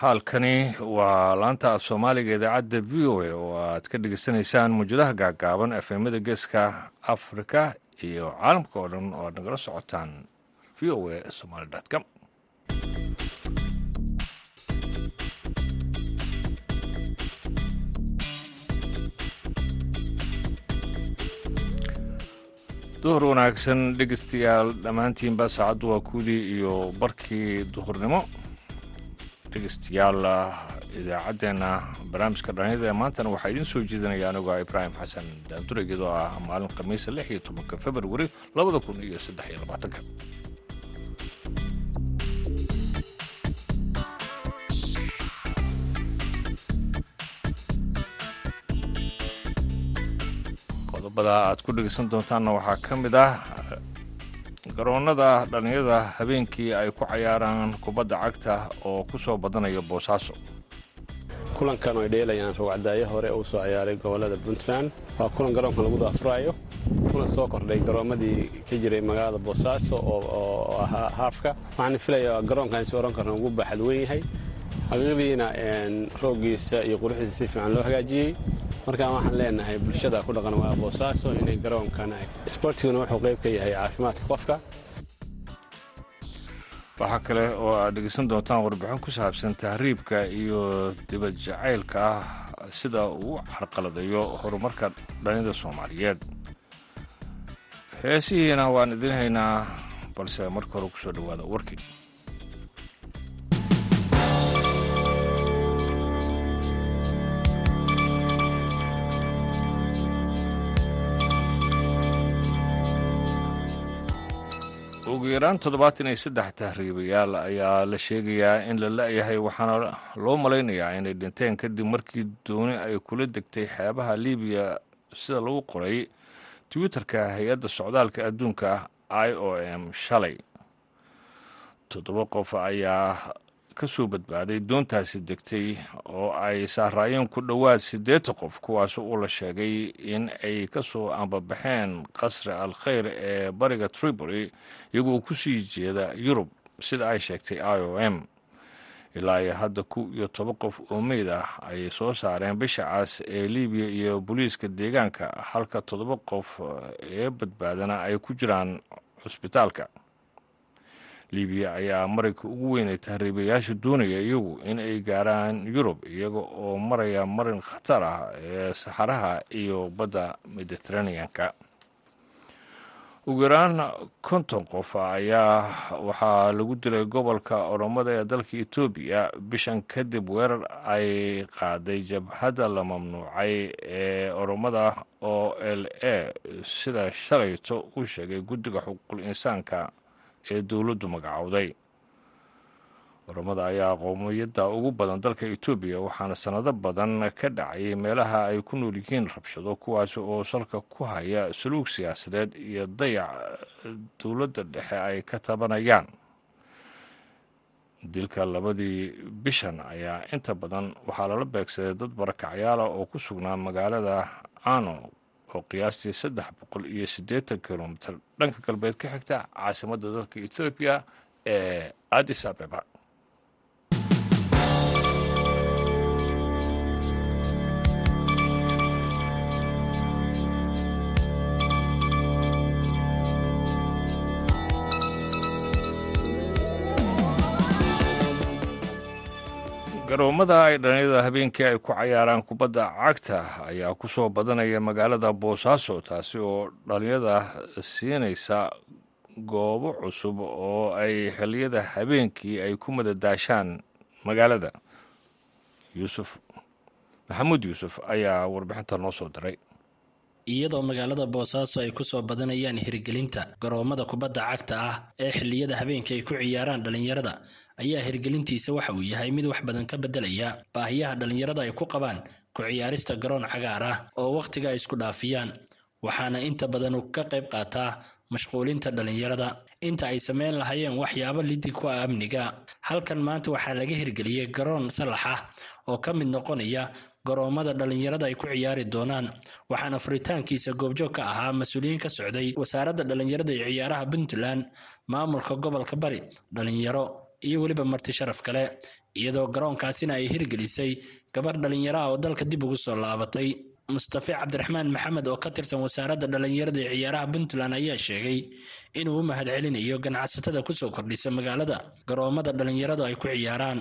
halkani waa laanta af soomaaliga idaacadda v o a oo aad ka dhegeysanaysaan muujadaha gaagaaban efemada geeska afrika iyo caalamka oo dhan oo aad nagala socotaan v o a somaali com. Duhur wanaagsan dhegeystayaal dhammaantiinba saacaddu waa kuudii iyo barkii duhurnimo dhegeystayaal idaacaddeenna barnaamijka dhalinyada ee maantana waxaa idiin soo jeedinaya anigoo ibraahim xasan daandurig iyadoo ah maalin khamiisa lix iyo tobanka februari labada kun iyo saddex iyo labaatanka. Qodobada aad ku dhegeysan doontaanna waxaa ka mid ah garoonnada dhallinyada habeenkii ay ku cayaaraan kubadda cagta oo ku soo badanaya boosaaso kulankan ay dheelayaan rowcadaayo hore uu soo ciyaaray gobollada puntland. Waa kulan garoonkan lagu daafuraayo kuna soo kordhay garoommadii ka jiray magaalada boosaaso oo ahaa haafka waxaana filayaa garoonkan si oran karna ugu baaxad weyn yahay xaqiiqdiina rooggiisa iyo quruxdiisa si fiican loo hagaajiyey. Markaan waxaan leenahay bulshada ku dhaqan waa boosaaso inay garoonkan isboortiguna wuxuu qayb ka yahay caafimaadka qofka. Waxaa kale oo aad dhegeysan doontaan warbixin ku saabsan tahriibka iyo dibad jacaylka ah sida uu carqaladayo horumarka dhallinyada soomaaliyeed. Heesihiina waan idiin haynaa balse marka hore ku soo dhowaada warkii ugu yaraan toddobaatan iyo saddex tahriibayaal ayaa la sheegayaa in la la-yahay waxaana loo malaynayaa inay dhinteen kadib markii dooni ay kula degtay xeebaha libiya sida lagu qoray twitterka hay'adda socdaalka adduunka i o m shalay. Toddoba qof ayaa ka soo badbaaday doontaasi degtay oo ay saaraayeen ku dhowaad siddeetan qof kuwaas uu la sheegay in ay ka soo ambabaxeen qasri al khayr ee bariga tripoli iyagoo ku sii jeeda yurub sida ay sheegtay i o m. Ilaa iyo hadda ku iyo toban qof oo meyd ah ayay soo saareen bisha cas ee libiya iyo booliiska deegaanka halka toddoba qof ee badbaadana ay ku jiraan cusbitaalka libiya ayaa marayka ugu weynay tahriibayaasha doonaya iyagu in ay gaaraan yurub iyaga oo maraya marin khatar ah ee saxaraha iyo badda mediteraneanka ugu yaraan konton qof ayaa waxaa lagu dilay gobolka oromada ee dalka etoobiya bishan kadib weerar ay qaaday jabhadda la mamnuucay ee oromada o l a sida shalayto uu sheegay guddiga xuquuqul insaanka ee dowladdu magacowday oromada ayaa qowmiyadda ugu badan dalka etoobiya waxaana sannado badan ka dhacay meelaha ay ku nool yihiin rabshado kuwaas oo salka ku haya saluug siyaasadeed iyo dayac dowladda dhexe ay ka tabanayaan. Dilka labadii bishan ayaa inta badan waxaa lala beegsaday dad barakacyaala oo ku sugnaa magaalada ano oo qiyaastii saddex boqol iyo siddeetan kilomitir dhanka galbeed ka xigta caasimadda dalka etoobiya ee addis abeba garoomada ay dhallinyada habeenkii ay ku cayaaraan kubadda cagta ayaa ku soo badanaya magaalada boosaaso taasi oo dhallinyada siinaysa goobo cusub oo ay xilliyada habeenkii ay ku madadaashaan magaalada. Yuusuf maxamuud yuusuf ayaa warbixinta noo soo diray iyadoo magaalada boosaaso ay ku soo badanayaan hirgelinta garoomada kubadda cagta ah ee xilliyada habeenka ay ku ciyaaraan dhallinyarada. Ayaa hirgelintiisa waxa uu yahay mid wax badan ka beddelaya baahiyaha dhallinyarada ay ku qabaan ku ciyaarista garoon cagaar ah oo wakhtiga ay isku dhaafiyaan waxaana inta badan ka qayb qaataa mashquulinta dhallinyarada. Inta ay samayn lahaayeen waxyaabo lidi ku ah amniga halkan maanta waxaa laga hirgeliyey garoon salax ah oo ka mid noqonaya garoomada dhallinyarada ay ku ciyaari doonaan waxaana furitaankiisa goobjoog ka ahaa mas'uuliyiin ka socday wasaaradda dhallinyarada iyo ciyaaraha puntland maamulka gobolka bari dhallinyaro iyo weliba marti sharaf kale iyadoo garoonkaasina ay hirgelisay gabar dhallinyaro oo dalka dib ugu soo laabatay. Mustafe cabdiraxmaan maxamed oo ka tirsan wasaaradda dhallinyarada ee ciyaaraha puntland ayaa sheegay inuu u mahadcelinayo ganacsatada ku soo kordhisa magaalada garoomada dhallinyaradu ay ku ciyaaraan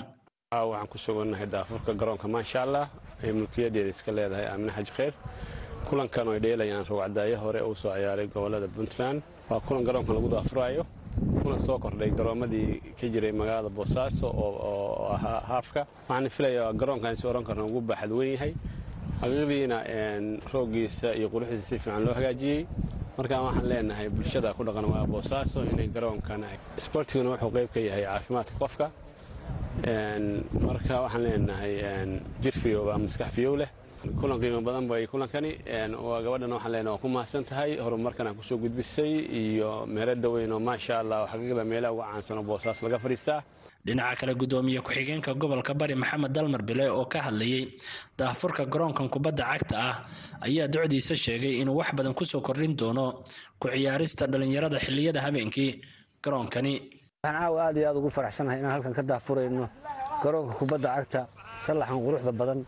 waxaan ku sugannahay daafurka garoonka maasha allah ee mulkiyadeeda iska leedahay aamine xaji kheyr. Kulankan ay dheelayaan rowcadaayo hore uu soo ciyaaray gobollada puntland. Waa kulan garoonkan lagu daafuraayo kuna soo kordhay garoomadii ka jiray magaalada boosaaso oo ahaa haafka. Waxaan filayaa garoonkan si oran karna ugu baaxad weyn yahay. Xaqiiqdiina rooggiisa iyo quruxdiisa si fiican loo hagaajiyey. Markaan waxaan leenahay bulshada ku dhaqan waa boosaaso inay garoonkan isboortiguna wuxuu qayb ka yahay caafimaadka qofka marka waxaan leenahay jir fiyow baa maskax fiyow leh. Kulan qiimo badan bay kulankani. Gabadhan waxaan leenahay waa ku mahadsan tahay horumarkan aan ku soo gudbisay iyo meelada weyn oo maasha allah xaqiiqda meelaha uga caansanoo boosaas laga fadhiistaa dhinaca kale gudoomiye ku-xigeenka gobolka bari maxamed dalmar bile oo ka hadlayay daafurka garoonkan kubadda cagta ah ayaa docdiisa sheegay inuu wax badan ku soo kordhin doono ku ciyaarista dhallinyarada xilliyada habeenkii garoonkani waxaan caawa aad iyo aad ugu faraxsanahay inaan halkan ka daafurayno garoonka kubadda cagta sallaxan quruxda badan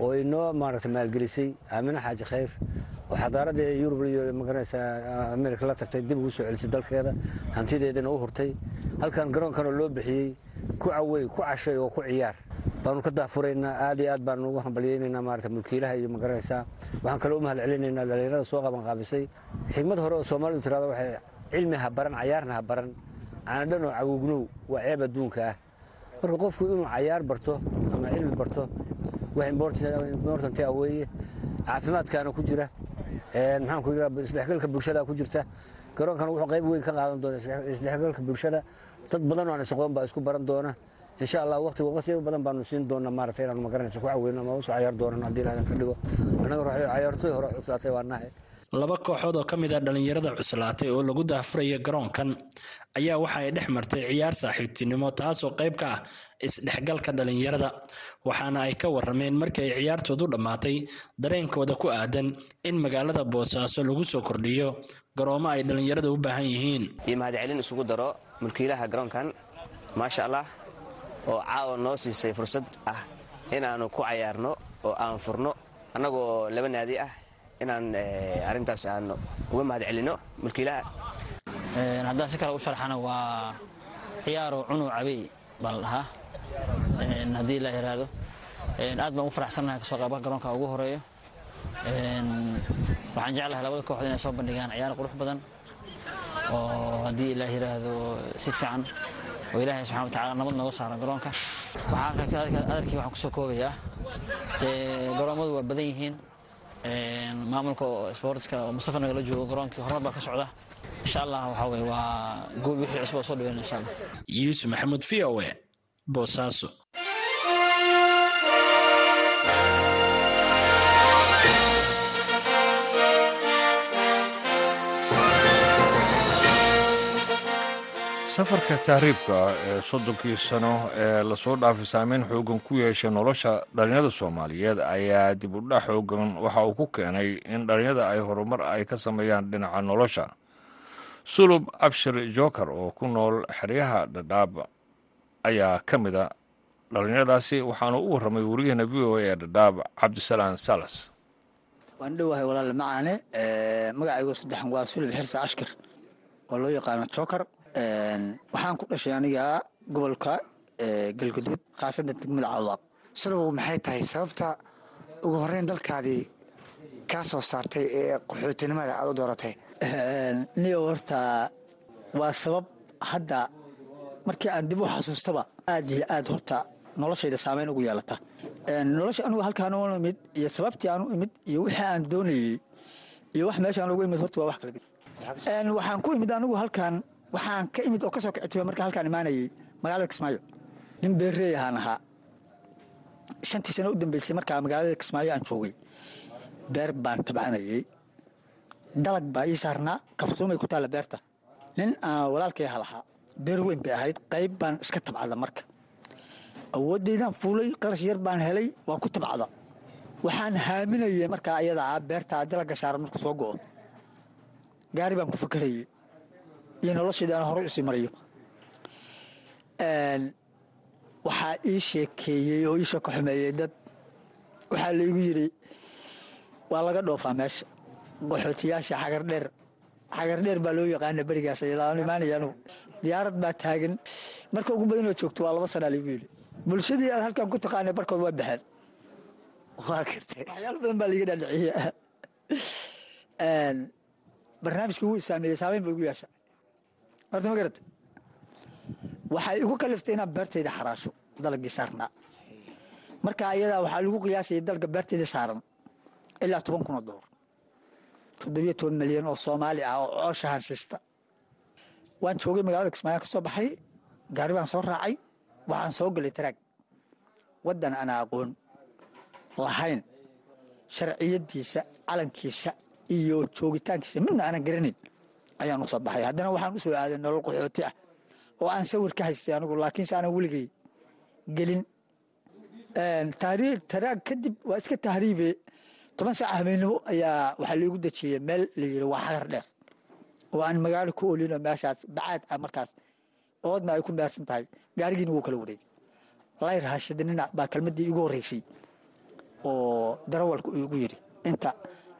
oo inoo maaragtay maalgelisay. Aamine xaaji khayr oo xadaaradda ee yurub iyo magaranaysa amerika la tagtay dib ugu soo celisay dalkeeda hantideedana u hurtay. Halkan garoonkanoo loo bixiyey ku cawey ku cashay oo ku ciyaar. Baanu ka daafuraynaa aad iyo aad baanu ugu hambalyaynaynaa maarata mulkiilaha iyo ma garanaysaa waxaan kaloo u mahad celinaynaa dhallinyarada soo qabanqaabisay. Xigmad hore oo soomaalidu tirahdo waxay cilmi ha baran cayaarna ha baran caanadhan oo cawugnow waa ceeb adduunka ah. Marka qofku inuu cayaar barto ama cilmi barto wax importanti ah weeye. Caafimaadkaana ku jira. Maxaan ku yidhaha isdhexgalka bulshada ku jirta. Garoonkan wuxuu qayb weyn ka qaadan doona isdhexgalka bulshada. Dad badan oo aan isaqoon baa isku baran doona insha allah waqti waqti badan baanu siin doonaa maaragtay inaanu magaranaysa ku caweyno ama u soo cayaar doonano haddii ilaadan ka dhigo. Annaga cayaartoy hore cuslaatay waa nahay laba kooxood oo ka mid ah dhallinyarada cuslaatay oo lagu daafuraya garoonkan ayaa waxa ay dhex martay ciyaar saaxiibtinimo taasoo qayb ka ah isdhexgalka dhallinyarada. Waxaana ay ka warameen markii ay ciyaartoodu dhammaatay dareenkooda ku aadan in magaalada boosaaso lagu soo kordhiyo garoomo ay dhallinyarada u baahan yihiin. Iyo mahadcelin isugu daro mulkiilaha garoonkan maasha allah oo caawa noo siisay fursad ah inaannu ku cayaarno oo aan furno annagoo laba naadi ah inaan arintaas aan uga mahad celino mulkiilaha haddaan si kale u sharxana waa ciyaaro cunuu cabey baa la dhahaa haddii la yiraahdo aad baan u faraxsannahay ka soo qaybaha garoonka ugu horeeyo waxaan jeclahay labada kooxood inay soo bandhigaan ciyaar qurux badan oo haddii la yiraahdo si fiican oo ilaahay subxana wa tacala nabad nooga saaro garoonka adarkii waxaan ku soo koobayaa garoommadu waa badan yihiin maamulka sportska mustafa nagala joogo garoonkii horumar baa ka socda. Insha allah waxaa weye waa guul wixii cusub oo soo dhaweyn insha allah yuusuf maxamuud v o e boosaaso safarka tahriibka ee soddonkii sano ee la soo dhaafay saameyn xoogan ku yeeshay nolosha dhallinyarada soomaaliyeed ayaa dib u dhac xoogan waxa uu ku keenay in dhallinyada ay horumar ay ka sameeyaan dhinaca nolosha. Sulub abshir joker oo ku nool xeryaha dhadhaab ayaa ka mid a dhallinyaradaasi waxaanu u warramay wariyahana v o a ee dhadhaab cabdisalaan salas. Waan dhowahay walaal macaane magacaygo saddexan waa sulub xirse ashkir oo loo yaqaano joker waxaan ku dhashay aniga gobolka galguduud khaasadda degmada cawdaaq sidabu maxay tahay sababta ugu horreyn dalkaadii kaa soo saartay ee qaxootinimada aad u dooratay? Niyo horta waa sabab hadda markii aan dib u xasuustaba aad iyo aad horta noloshayda saameyn ugu yeelata. Nolosha anugu halkaan u imid iyo sababtii aan u imid iyo wixii aan doonayey iyo wax meeshaan ugu imid horta waa wax kala waxaan ku imid anigu halkaan waxaan ka imid oo ka soo marka halkaan imaanayey magaalada kismaayo. Nin beerreey ahaan ahaa. Shantii sano u dambeysay markaa magaalada kismaayo aan joogay. Beer baan tabcanayey dalag baa ii saarnaa kabsuumay ku taalla beerta. Nin aan walaalkay halahaa beer weyn bay ahayd qayb baan iska tabcada marka. Awooddaydaan fuulay qarash yar baan helay waan ku tabcada. Waxaan haaminayey markaa ayadaa beertaa dalagga saaran markuu soo go'o. Gaari baan ku fakarayey iyo noloshayda aan horey u sii marayo waxaa ii sheekeeyey oo ii xumeeyey dad. Waxaa laigu yidhi waa laga dhoofaa meesha. Qaxootiyaasha xagardheer xagardheer baa loo yaqaana berigaas imaanaya anugu. Diyaarad baa taagan marka ugu badanoo joogto waa laba sanaa laigu yidhi. Bulshadii aad halkan ku taqaanay barkood waa baxeen. Waa gartay waxyaalo badan baa laiga dhaadhiciye barnaamijkii wuu isaameeyey saameyn ba igu yeesha horta ma garata waxay igu kaliftay inaan beertayda xaraasho dalagii saarnaa. Marka ayadaa waxaa lagu qiyaasayay dalga beertayda saaran ilaa toban kun oo dolar. Toddobiyo toban milyan oo soomaali ah oo coosha hansiista waan joogay magaalada kismaayo ka soo baxay. Gaari baan soo raacay. Waxaan soo gelay taraag. Waddan aan aqoon lahayn sharciyadiisa calankiisa iyo joogitaankiisa midna aanan garanayn ayaan u soo baxay. Haddana waxaan u soo aaday nolol qaxooti ah oo aan sawir ka haystay anigu laakiinse aanan weligay gelin. Taraag kadib waa iska tahriibe. Toban saac habeennimo ayaa waxaa laigu dejiyey meel la waa xagar dheer. Oo aan magaalo ku olino meeshaas bacaad ah markaas. Oodna ay ku meersan tahay. Gaarigiina wuu kala wareegay. Layr hashadnina baa kelmaddii igu horreysay oo darawalku igu yidhi inta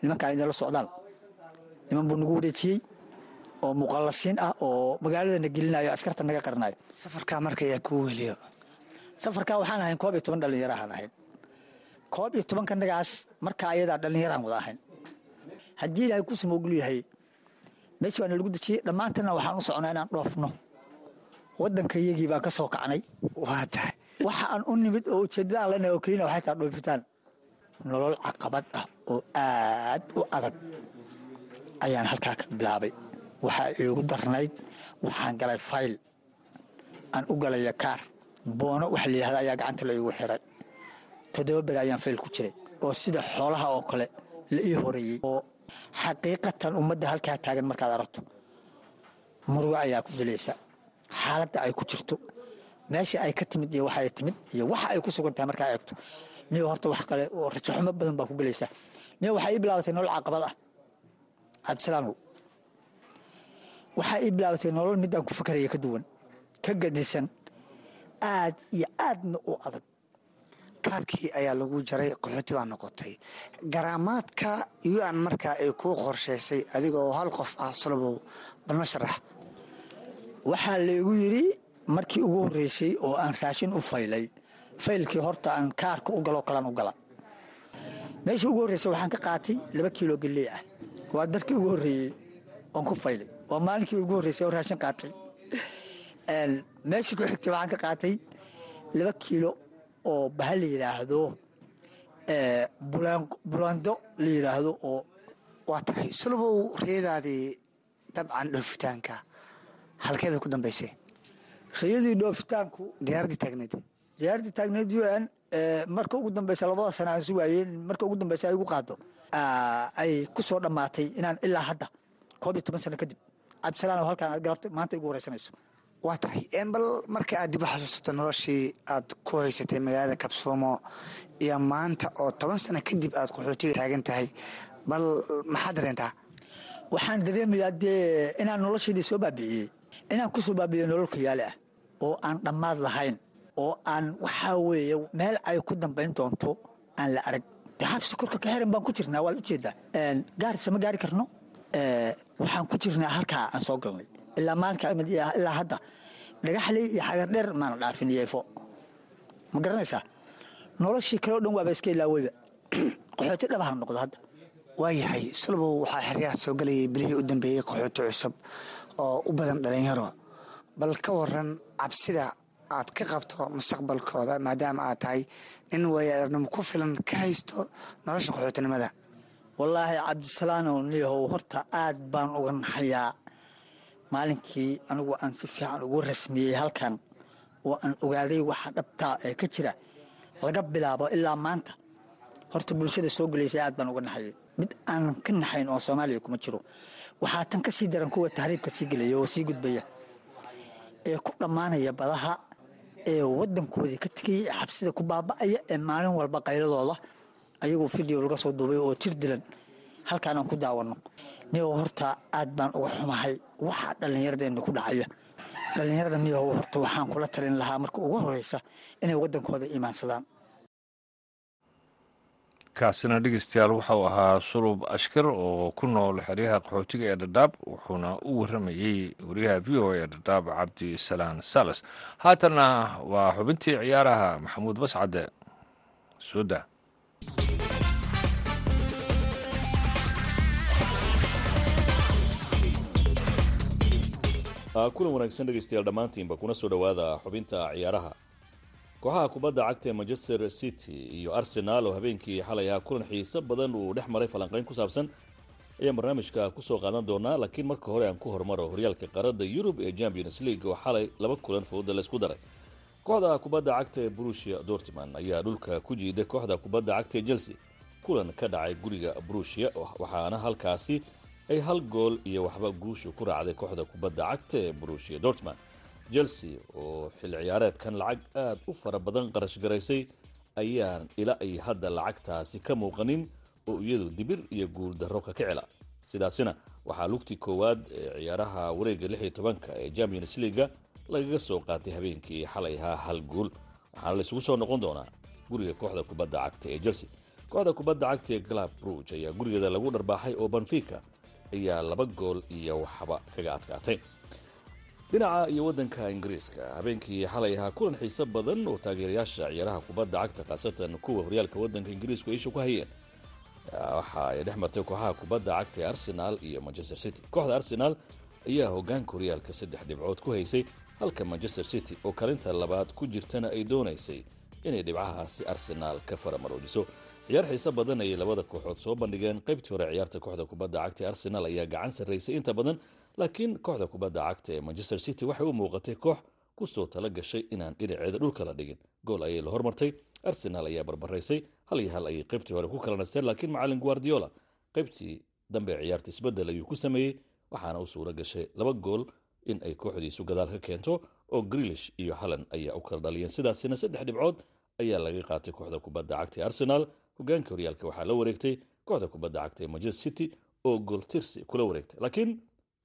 nimankaa idinla socdaan niman buu nagu wareejiyey oo muqallasiin ah oo magaaladana gelinayo askarta naga qaranayo safarkaa marka ayaa kuu weliyo safarkaa waxaan ahayn koob iyo toban dhallinyarahaan ahayn. Koob iyo tobanka nagaas marka ayadaa dhallinyaraan wada ahayn. Haddii ilaahay ku samoogul yahay meeshii baana lagu dejiyey dhammaantanna waxaan u socnaa inaan dhoofno. Waddanka iyagii baan ka soo kacnay. Waa tahay. Waxa aan u nimid oo ujeeddada aan leenahay oo kelina waxay tahay dhoofitaan nolol caqabad ah oo aad u adag ayaan halkaa ka bilaabay waxaa iigu darnayd waxaan galay fayl. Aan u galaya kaar. Boono waxa la yidhahda ayaa gacanta la iigu xiray. Toddoba beri ayaan fayl ku jiray oo sida xoolaha oo kale la ii horeeyey oo xaqiiqatan ummadda halkaa taagan markaad aragto murugo ayaa ku dilaysa xaaladda ay ku jirto. Meesha ay ka timid iyo waxa ay timid iyo waxa ay ku sugan tahay markaa eegto. Niyo horta wax kale oo rajaxumo badan baa ku gelaysa. Niyo waxaa ii bilaabatay nolol caqabad ah. Cabdisalaanow waxaa ii bilaabatay nolol midaan ku fakaraya ka duwan ka gadisan aad iyo aadna u adag. Kaarkii ayaa lagu jaray qaxooti baa noqotay. Garaamaadka aan markaa ay kuu qorshaysay adiga oo hal qof ah solobow balma sharax. Waxaa laygu yidhi markii ugu horreysay oo aan raashin u faylay faylkii horta aan kaarka u galoo kalaan u gala. Meeshii ugu horreysay waxaan ka qaatay laba kiilo galley ah. Waa darkii ugu horreeyey oon ku faylay. Waa maalinkii ugu horreysay oo raashin qaatay. Meeshii ku xigtay waxaan ka qaatay laba kiilo oo baha la yidhaahdo bulaando la yidhaahdo oo waa tahay solobow reedaadii dabcan dhoofitaanka. Halkee bay ku dambaysay rayadii dhoofitaanku diyaaradii taagneyd diyaaradii taagneyd u n marka ugu dambeysa labada sana aan sugaayey marka ugu dambeysa ay igu qaado ay ku soo dhammaatay inaan ilaa hadda koob iyo toban sano kadib cabdisalaan halkaan aad galabta maanta igu wareysanayso. Waa tahay. Bal marka aad dib u xasuusato noloshii aad ku haysatay magaalada kabsoomo iyo maanta oo toban sano kadib aad qaxootiga taagan tahay bal maxaad dareentaa waxaan dareemayaa dee inaan noloshaydii soo baabi'iyey inaan ku soo baabi'iyey nolol khiyaali ah oo aan dhammaad lahayn oo aan waxaa weeye meel ay ku dambayn doonto aan la arag. Dee xabsi korka ka xiran baan ku jirnaa waad u jeedaa gaarisa ma gaari karno waxaan ku jirnaa halkaa aan soo galnay. Ilaa maalinka imid ilaa hadda. Dhagaxley iyo xagardheer maana dhaafin yeefo. Ma garanaysaa? Noloshii kaleo dhan waaba iska ilaaweyba. Qaxooti dhabaha noqdo hadda. Waayahay solobow waxaa xeryaha soo galayay bilihii u dambeeyey qaxooti cusub oo u badan dhalinyaro bal ka waran cabsida aad ka qabto mustaqbalkooda maadaama aad tahay nin waayaarnimo ku filan ka haysto nolosha qaxootinimada wallaahi cabdisalaanow niyahow horta aad baan uga naxayaa. Maalinkii anigu aan si fiican ugu rasmiyey halkan oo aan ogaaday waxa dhabtaa ee ka jira laga bilaabo ilaa maanta. Horta bulshada soo gelaysa aad baan uga naxayay mid aanan ka naxayn oo soomaaliya kuma jiro. Waxaa tan ka sii daran kuwa tahriibka sii gelaya oo sii gudbaya. Ee ku dhammaanaya badaha ee waddankoodii ka tegaya ee xabsida ku baaba'aya ee maalin walba qayladooda ayagoo fideo laga soo duubay oo jir dilan halkaan aan ku daawanno. Nigoo horta aad baan uga xumahay waxa dhallinyaradeenna ku dhacaya. Dhallinyarada niyahow horta waxaan kula talin lahaa marka ugu horeysa inay waddankooda iimaansadaan kaasina dhegeystayaal waxau ahaa sulub ashkar oo ku nool xeryaha qaxootiga ee dhadhaab wuxuuna u warramayey wariyaha v o ee dhadhaab cabdi salaan salas. Haatanna waa xubintii ciyaaraha maxamuud bascade suuda kulan wanaagsan dhegaystayaal dhammaantiinba kuna soo dhowaada xubinta ciyaaraha. Kooxaha kubadda cagta ee manchester city iyo arsenaal oo habeenkii xalay ahaa kulan xiiso badan uu dhex maray falanqayn ku saabsan ayaan barnaamijka ku soo qaadan doonaa laakiin marka hore aan ku hormaro horyaalka qaaradda yurub ee champions league oo xalay laba kulan fowda laysku daray kooxda kubadda cagta ee brusia dortman ayaa dhulka ku jiiday kooxda kubadda cagta ee chelsea. Kulan ka dhacay guriga brusia waxaana halkaasi ay hal gool iyo waxba guushu ku raacday kooxda kubadda cagta ee brusia dortman chelsea oo xil ciyaareedkan lacag aad u fara badan qarash garaysay ayaan ila ay hadda lacagtaasi ka muuqanin oo iyadu dibir iyo guuldarro ka kicila. Sidaasina waxaa lugtii koowaad ee ciyaaraha wareegga lix iyo tobanka ee champions leaga lagaga soo qaatay habeenkii xalay ahaa hal guul. Waxaana la isugu soo noqon doonaa guriga kooxda kubadda cagta ee chelsea. Kooxda kubadda cagta ee glab rouge ayaa gurigeeda lagu dharbaaxay oo banfica ayaa laba gool iyo waxba kaga adkaatay. Dhinaca iyo waddanka ingiriiska habeenkii xalay ahaa kulan xiiso badan oo taageerayaasha ciyaaraha kubadda cagta khaasatan kuwa horyaalka waddanka ingiriisku isha ku hayeen. Waxa ay dhex martay kooxaha kubadda cagta ee arsenaal iyo manchester city. Kooxda arsenaal ayaa hogaanka horyaalka saddex dhibcood ku haysay halka manchester city oo kalinta labaad ku jirtana ay doonaysay inay dhibcahaasi arsenaal ka faramaroojiso ciyaar xiiso badan ayay labada kooxood soo bandhigeen. Qaybtii hore ciyaarta kooxda kubadda cagta ee arsenaal ayaa gacan sarraysay inta badan laakiin kooxda kubadda cagta ee manchester city waxay u muuqatay koox ku soo tala gashay inaan dhinaceeda dhulka la dhigin. Gool ayay la hormartay arsenaal ayaa barbaraysay hal iyo hal ayay qaybtii hore ku kala nasteen laakiin macalin guardiola qaybtii dambe ciyaarta isbeddel ayuu ku sameeyey waxaana u suura gashay laba gool in ay kooxdiisu gadaal ka keento oo grilish iyo hallan ayaa u kala dhaliyeen. Sidaasina saddex dhibcood ayaa laga qaatay kooxda kubadda cagta ee arsenaal hogaanka horyaalka waxaa la wareegtay kooxda kubadda cagta ee manchester city oo gool tirsi kula wareegtay. Laakiin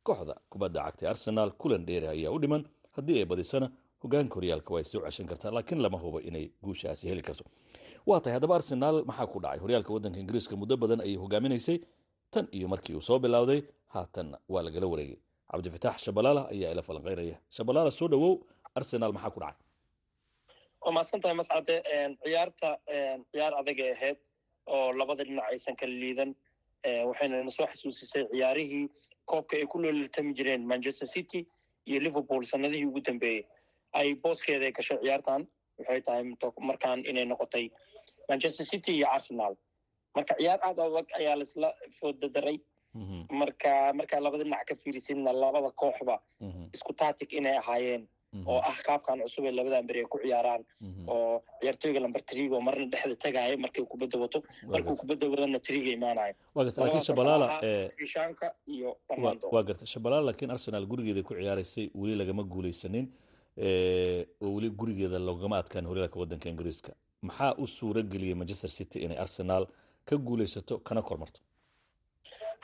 kooxda kubadda cagta ee arsenaal kulan dheeri ayaa u dhiman. Haddii ay badisana hogaanka horyaalka way soo ceshan kartaa laakiin lama hubo inay guushaasi heli karto. Waa tahay haddaba arsenaal maxaa ku dhacay? Horyaalka waddanka ingiriiska muddo badan ayay hogaaminaysay. Tan iyo markii uu soo bilowday haatanna waa lagala wareegay cabdifitaax shabalaala ayaa ila falanqaynaya shabalaala soo dhowow arsenaal maxaa ku dhacay waa mahadsan tahay mascade ciyaarta ciyaar adagay ahayd oo labada dhinac aysan kala liidan waxayna na soo xasuusisay ciyaarihii koobka ay ku loolitami jireen manchester city iyo liverpool sanadihii ugu dambeeyey ay booskeeda gashay ciyaartan waxay tahay markaan inay noqotay manchester city iyo arsenal marka ciyaar aad adag ayaa laisla foodadaray marka markaa labada dhinac ka fiirisidna labada kooxba isku tatic inay ahaayeen. Oo ah qaabkan cusub ee labadan beri ay ku ciyaaraan. Oo ciyaartooyga lamber trigo marna dhexda tagaaya markay kubadda wato markuu kubadda wadana triga imaanayo. Fishaanka iyo waa garta. Shabalaala laakiin arsenal gurigeeda ku ciyaaraysay weli lagama guuleysanin oo weli gurigeeda loogama adkaan horyaalka waddanka ingiriiska. Maxaa u suura geliyey manchester city inay arsenal ka guuleysato kana kormarto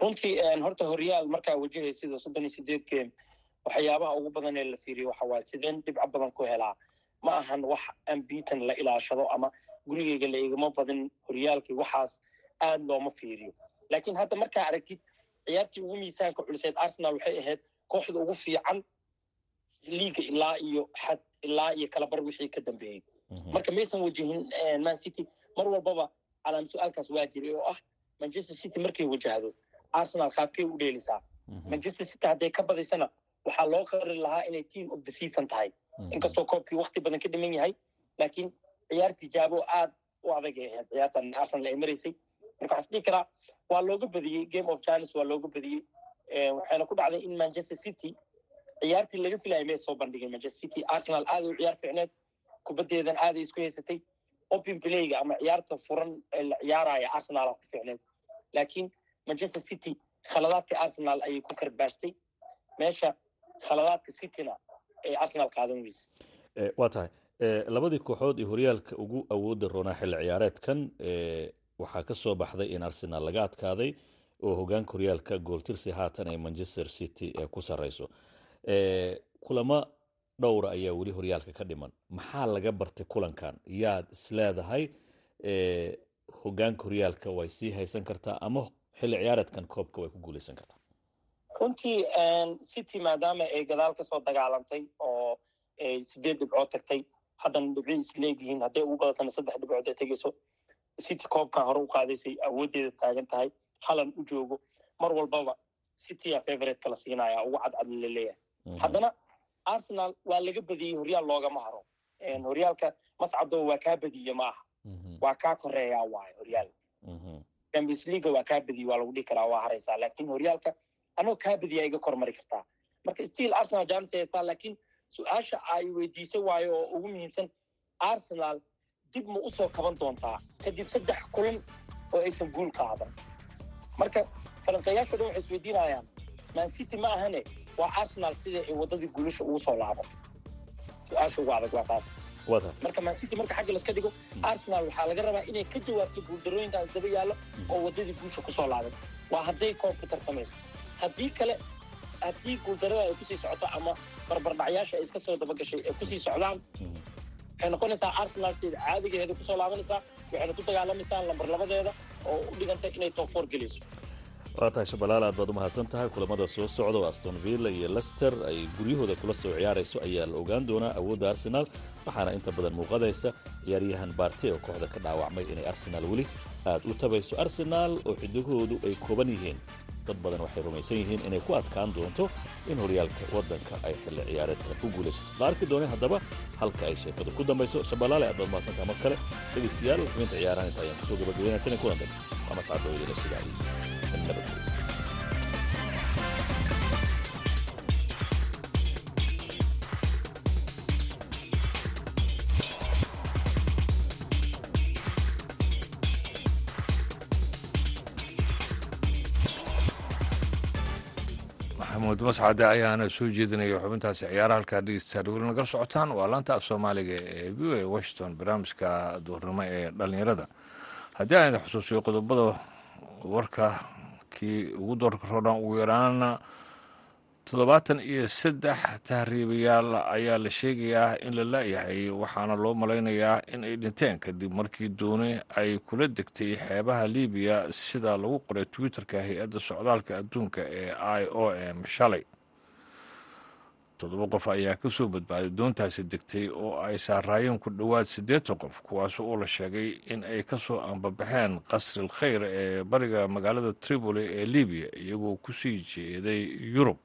runtii horta horyaal markaa wajahaya sida soddon iyo sideed game waxyaabaha ugu badan ee la fiiriyo waxa waaye sideen dhibco badan ku helaa. Ma ahan wax ambiitan la ilaashado ama gurigeyga la igama badin horyaalkii waxaas aad looma fiiriyo. Laakiin hadda markaa aragtid ciyaartii ugu miisaanka culiseed arsenal waxay ahayd kooxda ugu fiican liiga ilaa iyo xad ilaa iyo kalabar wixii ka dambeeyey. Marka maysan wajihin man city mar walbaba calaam su'aalkaas waa jiray oo ah manchester city markay wajahdo arsenal qaabkay u dheelisaa. Manchester city hadday ka badaysana waxaa loo qari lahaa inay team of the season tahay. Inkastoo koobkii wakti badan ka dhiman yahay laakiin ciyaar tijaabo aad u adagay ahayd. Ciyaartan arsenal ay maraysay marka waxaa isdhihi karaa waa looga badiyey game of giants waa looga badiyey waxayna ku dhacday in manchester city ciyaartii laga filayay may soo bandhigeen manchester city arsenal aad u ciyaar fiicneed kubaddeedan aaday isku haysatay. Open playga ama ciyaarta furan ee la ciyaaraya arsenal ku fiicneed laakiin manchester city khaladaadka arsenal ayay ku karbaashtay meesha khaladaadka cityna ee arsenal qaadan weyse waa tahay. Labadii kooxood ee horyaalka ugu awoodda roonaa xilli ciyaareedkan waxaa ka soo baxday in arsenal laga adkaaday oo hogaanka horyaalka gooltirsi haatan ay manchester city ku sarreyso. Kulamo dhowra ayaa weli horyaalka ka dhiman. Maxaa laga bartay kulankan? Yaad isleedahay hogaanka horyaalka way sii haysan kartaa ama xilli ciyaareedkan koobka way ku guuleysan kartaa. Runtii city maadaama ay gadaal ka soo dagaalantay oo sideed dhibcood tagtay haddana dhibcii isleegyihiin hadday ugu badatana saddex dhibcood ay tegeyso city koobkan hore u qaadaysay awooddeeda taagan tahay halan u joogo. Mar walbaba citya favorite la siinaya ugu cadcad la leeyahay haddana arsenal waa laga badiyey horyaal loogama haro. Horyaalka mascado waa kaa badiye ma aha waa kaa koreeyaa waayo champions leaga waa kaa badiye waa lagu dhihi karaa waa haraysaa. Laakiin horyaalka anoo kaa badiyaa iga kormari kartaa marka still arsenal janis haystaa laakiin su'aasha ay weydiisay waayo oo ugu muhiimsan arsenal dib ma u soo kaban doontaa? Kadib saddex kulan oo aysan guul qaadan marka falanqeeyaasho dhan waxay isweydiinayaan man city ma ahane waa arsenal sida ay waddadii guulasha ugu soo laabo. Su'aasha ugu adag waa taas marka man city marka xagga laska dhigo arsenal waxaa laga rabaa inay ka jawaabto guuldarooyinkaas daba yaallo oo waddadii guusha ku soo laabay waa hadday koobka tartamayso haddii kale haddii guuldarada ay ku sii socoto ama barbardhacyaasha ay iska soo dabagashay ay ku sii socdaan waxay noqonaysaa arsenalkeeda caadigeeda ku soo laabanaysaa waxayna ku dagaalamaysaa lambar labadeeda oo u dhigantay inay top four gelayso waa tahay shabalaal aad baad u mahadsan tahay kulamada soo socda oo aston villa iyo lester ay guryahooda kula soo ciyaarayso ayaa la ogaan doonaa awoodda arsenaal waxaana inta badan muuqadaysa ciyaaryahan baarte oo kooxda ka dhaawacmay inay arsenaal weli aad u tabayso. Arsenaal oo xidigahoodu ay kooban yihiin dad badan waxay rumaysan yihiin inay ku adkaan doonto in horyaalka waddanka ay xilli ciyaareedka ku guulaysato. La arki doonay haddaba halka ay sheekadu ku dambayso. Shabalaale aad baad mar kale dhegaystayaal xubinta ciyaarahan inta ayaan ku soo gabagabeynaya tani kulan dambe oo idila sidaa nabadgelyo maxamuud mascade ayaana soo jeedinaya xubintaasi ciyaaraha halkaa dhegeystayaal weli nagala socotaan. Waa laanta af soomaaliga ee v o a washington barnaamijka duurnimo ee dhalinyarada haddii aan xusuusiyo qodobada warka kii ugu doorka roodhan ugu yaraana toddobaatan iyo saddex tahriibayaal ayaa la sheegayaa in la la-yahay waxaana loo malaynayaa in ay dhinteen kadib markii dooni ay kula degtay xeebaha libiya sida lagu qoray twitter-ka hay'adda socdaalka adduunka ee i o m shalay. Toddoba qof ayaa ka soo badbaaday doontaasi degtay oo ay saaraayeen ku dhowaad siddeetan qof kuwaas oo la sheegay in ay ka soo ambabaxeen qasril khayr ee bariga magaalada tripoli ee libiya iyagoo ku sii jeeday yurub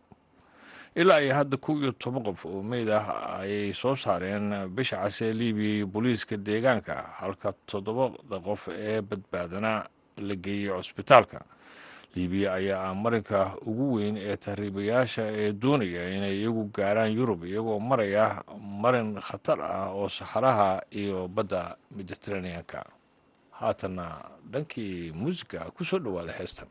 ilaa iyo hadda kow iyo toban qof oo meyd ah ayay soo saareen bisha case libiya iyo booliiska deegaanka halka toddobada qof ee badbaadana la geeyey cusbitaalka libiya ayaa ah marinka ugu weyn ee tahriibayaasha ee doonaya inay iyagu gaaraan yurub iyagoo maraya marin khatar ah oo saxaraha iyo badda mediteraneanka haatanna dhankii muusiga ku soo dhowaada heestan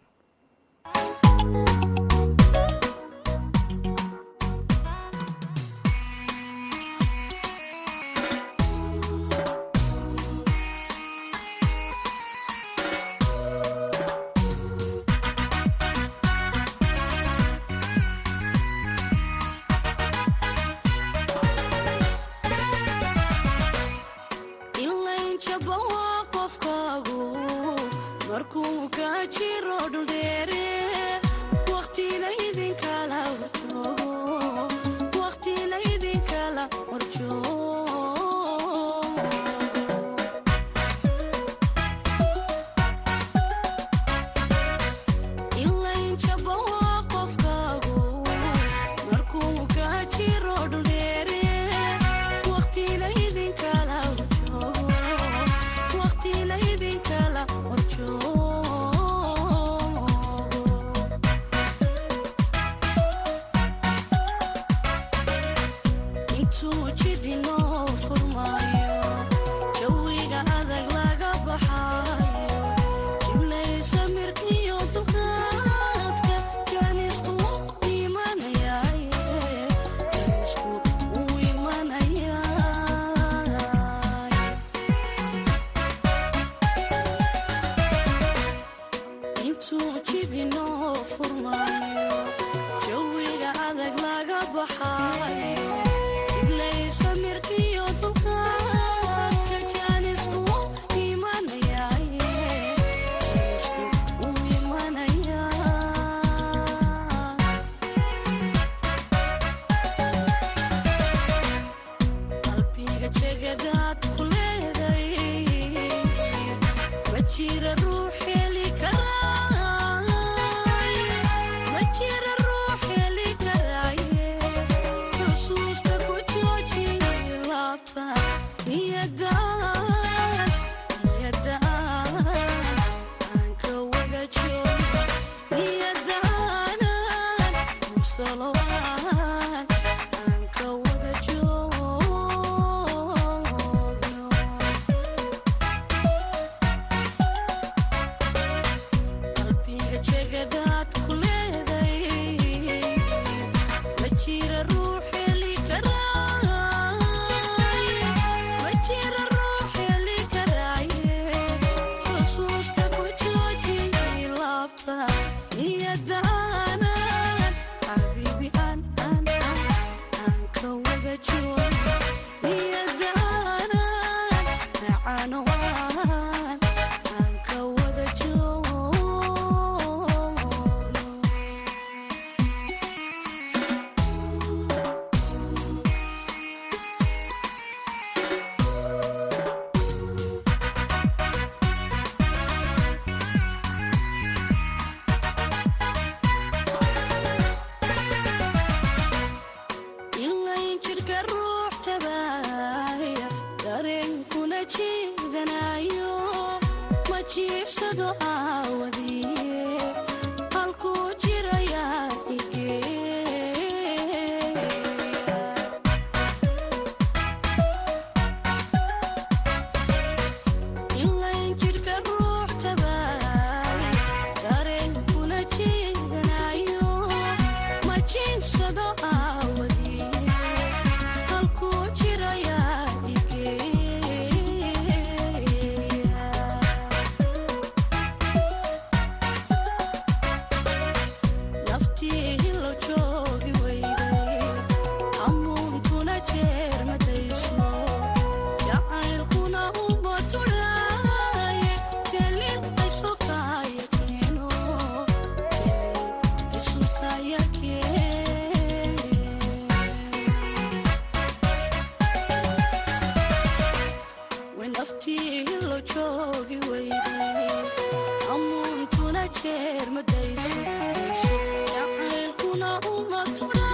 una, una, una.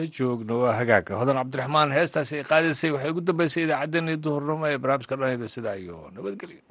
ay joogno waa hagaaga hodan cabdiraxmaan heestaasi ay qaadaysay waxay ugu dambaysay idaacaddeenii duhurnimo ee barnaamijka dhanayda sidaa iyo nabadgelyo